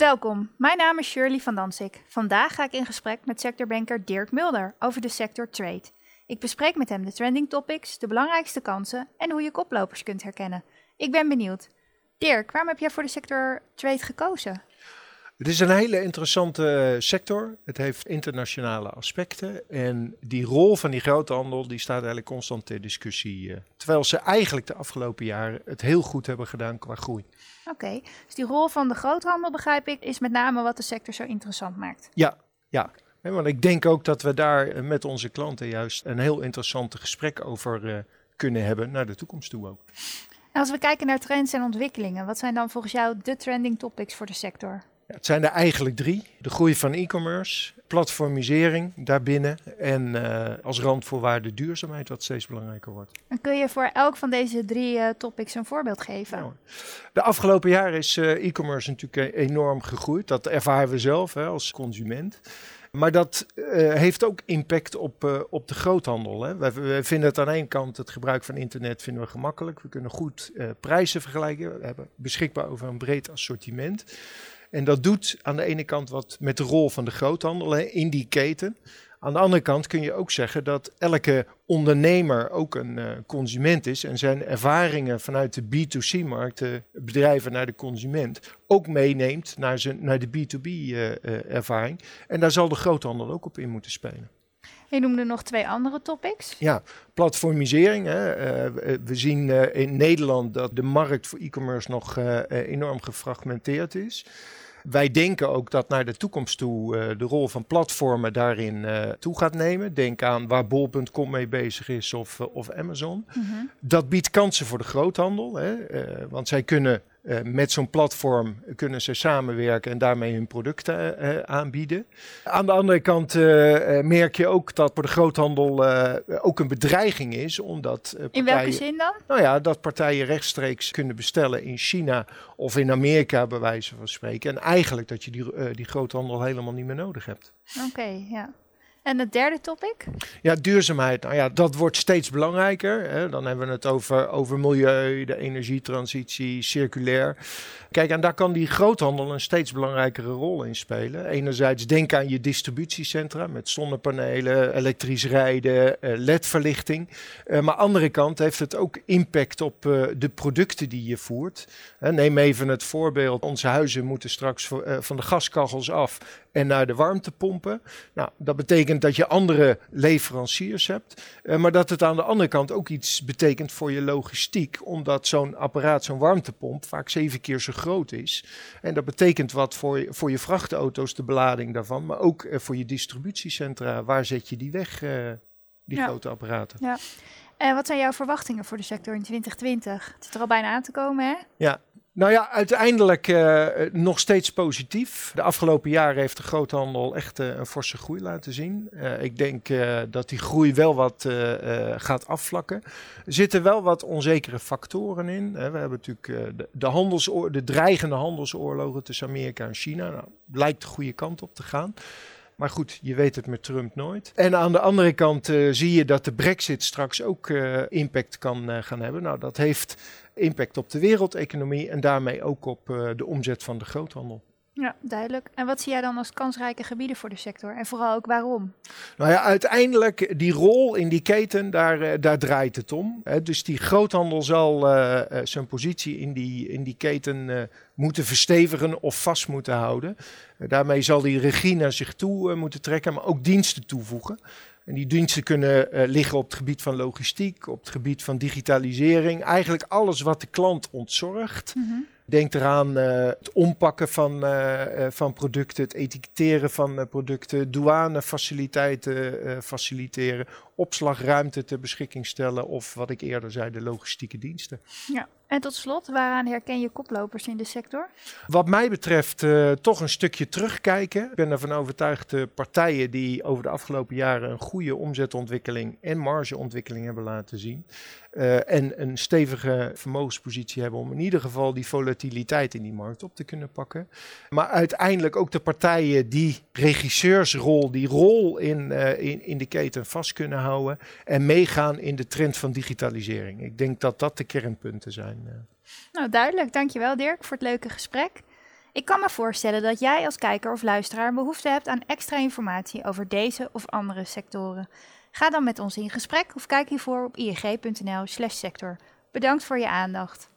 Welkom, mijn naam is Shirley van Dansik. Vandaag ga ik in gesprek met sectorbanker Dirk Mulder over de sector trade. Ik bespreek met hem de trending topics, de belangrijkste kansen en hoe je koplopers kunt herkennen. Ik ben benieuwd. Dirk, waarom heb jij voor de sector trade gekozen? Het is een hele interessante eh, sector. Het heeft internationale aspecten. En die rol van die groothandel die staat eigenlijk constant ter discussie. Eh, terwijl ze eigenlijk de afgelopen jaren het heel goed hebben gedaan qua groei. Oké, dus die rol van de groothandel, begrijp ik, is met name wat de sector zo interessant maakt. Ja, ja. want ik denk ook dat we daar eh, met onze klanten juist een heel interessant gesprek over kunnen hebben naar de toekomst toe ook. als we kijken naar trends en ontwikkelingen, wat zijn dan volgens jou de trending topics voor de sector? Het zijn er eigenlijk drie. De groei van e-commerce, platformisering daarbinnen en uh, als randvoorwaarde duurzaamheid, wat steeds belangrijker wordt. En kun je voor elk van deze drie uh, topics een voorbeeld geven? Nou, de afgelopen jaren is uh, e-commerce natuurlijk enorm gegroeid. Dat ervaren we zelf hè, als consument. Maar dat uh, heeft ook impact op, uh, op de groothandel. Hè. We, we, vinden het aan één kant het gebruik van internet vinden we gemakkelijk. We kunnen goed uh, prijzen vergelijken. We hebben beschikbaar over een breed assortiment. En dat doet aan de ene kant wat met de rol van de groothandel in die keten. Aan de andere kant kun je ook zeggen dat elke ondernemer ook een uh, consument is en zijn ervaringen vanuit de B2C-markt, de bedrijven naar de consument, ook meeneemt naar, zijn, naar de B2B-ervaring. Uh, uh, en daar zal de groothandel ook op in moeten spelen. Je noemde nog twee andere topics. Ja, platformisering. Hè. Uh, we zien uh, in Nederland dat de markt voor e-commerce nog uh, enorm gefragmenteerd is. Wij denken ook dat naar de toekomst toe de rol van platformen daarin toe gaat nemen. Denk aan waar bol.com mee bezig is of, of Amazon. Mm -hmm. Dat biedt kansen voor de groothandel, hè, want zij kunnen uh, met zo'n platform kunnen ze samenwerken en daarmee hun producten uh, aanbieden. Aan de andere kant uh, merk je ook dat voor de groothandel ook een bedreiging is, omdat partijen, In welke zin dan? Nou ja, dat partijen rechtstreeks kunnen bestellen in China of in Amerika, bij wijze van spreken. En eigenlijk dat je die, die groothandel helemaal niet meer nodig hebt. Oké, okay, ja. En het derde topic? Ja, duurzaamheid. Nou ja, dat wordt steeds belangrijker. Hè. Dan hebben we het over, over milieu, de energietransitie, circulair. Kijk, en daar kan die groothandel een steeds belangrijkere rol in spelen. Enerzijds denk aan je distributiecentra met zonnepanelen, elektrisch rijden, ledverlichting. Uh, maar andere kant heeft het ook impact op uh, de producten die je voert. Neem even het voorbeeld. Onze huizen moeten straks van de gaskachels af en naar de warmtepompen. Nou, dat betekent dat je andere leveranciers hebt. maar dat het aan de andere kant ook iets betekent voor je logistiek. Omdat zo'n apparaat, zo'n warmtepomp, vaak zeven keer zo groot is. En dat betekent wat voor je, voor je vrachtauto's, de belading daarvan, maar ook uh, voor je distributiecentra. Waar zet je die weg, uh, die ja. grote apparaten? Ja. En wat zijn jouw verwachtingen voor de sector in 2020? Het zit er al bijna aan te komen, hè? Ja, nou ja, uiteindelijk uh, nog steeds positief. De afgelopen jaren heeft de groothandel echt uh, een forse groei laten zien. Uh, ik denk dat die groei wel wat gaat afvlakken. Er zitten wel wat onzekere factoren in. we hebben natuurlijk de, de, de dreigende handelsoorlogen tussen Amerika en China. Nou, lijkt de goede kant op te gaan. Maar goed, je weet het met Trump nooit. En aan de andere kant uh, zie je dat de brexit straks ook uh, impact kan uh, gaan hebben. Nou, dat heeft impact op de wereldeconomie en daarmee ook op de omzet van de groothandel. Ja, duidelijk. En wat zie jij dan als kansrijke gebieden voor de sector? En vooral ook waarom? Nou ja, uiteindelijk die rol in die keten, daar, daar draait het om. Dus die groothandel zal uh, zijn positie in die, in die keten uh, moeten verstevigen of vast moeten houden. Daarmee zal die regie naar zich toe moeten trekken, maar ook diensten toevoegen. En die diensten kunnen liggen op het gebied van logistiek, op het gebied van digitalisering. Eigenlijk alles wat de klant ontzorgt. Mm -hmm. Denk eraan uh, het ompakken van, uh, van producten, het etiketteren van producten, douanefaciliteiten faciliteren, opslagruimte ter beschikking stellen of wat ik eerder zei, de logistieke diensten. Ja. En tot slot, waaraan herken je koplopers in de sector? Wat mij betreft uh, toch een stukje terugkijken. Ik ben ervan overtuigd de partijen die over de afgelopen jaren een goede omzetontwikkeling en margeontwikkeling hebben laten zien. Uh, en een stevige vermogenspositie hebben om in ieder geval die volatiliteit in die markt op te kunnen pakken. Maar uiteindelijk ook de partijen die regisseursrol, die rol in, uh, in, in de keten vast kunnen houden en meegaan in de trend van digitalisering. Ik denk dat dat de kernpunten zijn. Nou, duidelijk. Dankjewel Dirk voor het leuke gesprek. Ik kan me voorstellen dat jij als kijker of luisteraar behoefte hebt aan extra informatie over deze of andere sectoren. Ga dan met ons in gesprek of kijk hiervoor op ing.nl/sector. Bedankt voor je aandacht.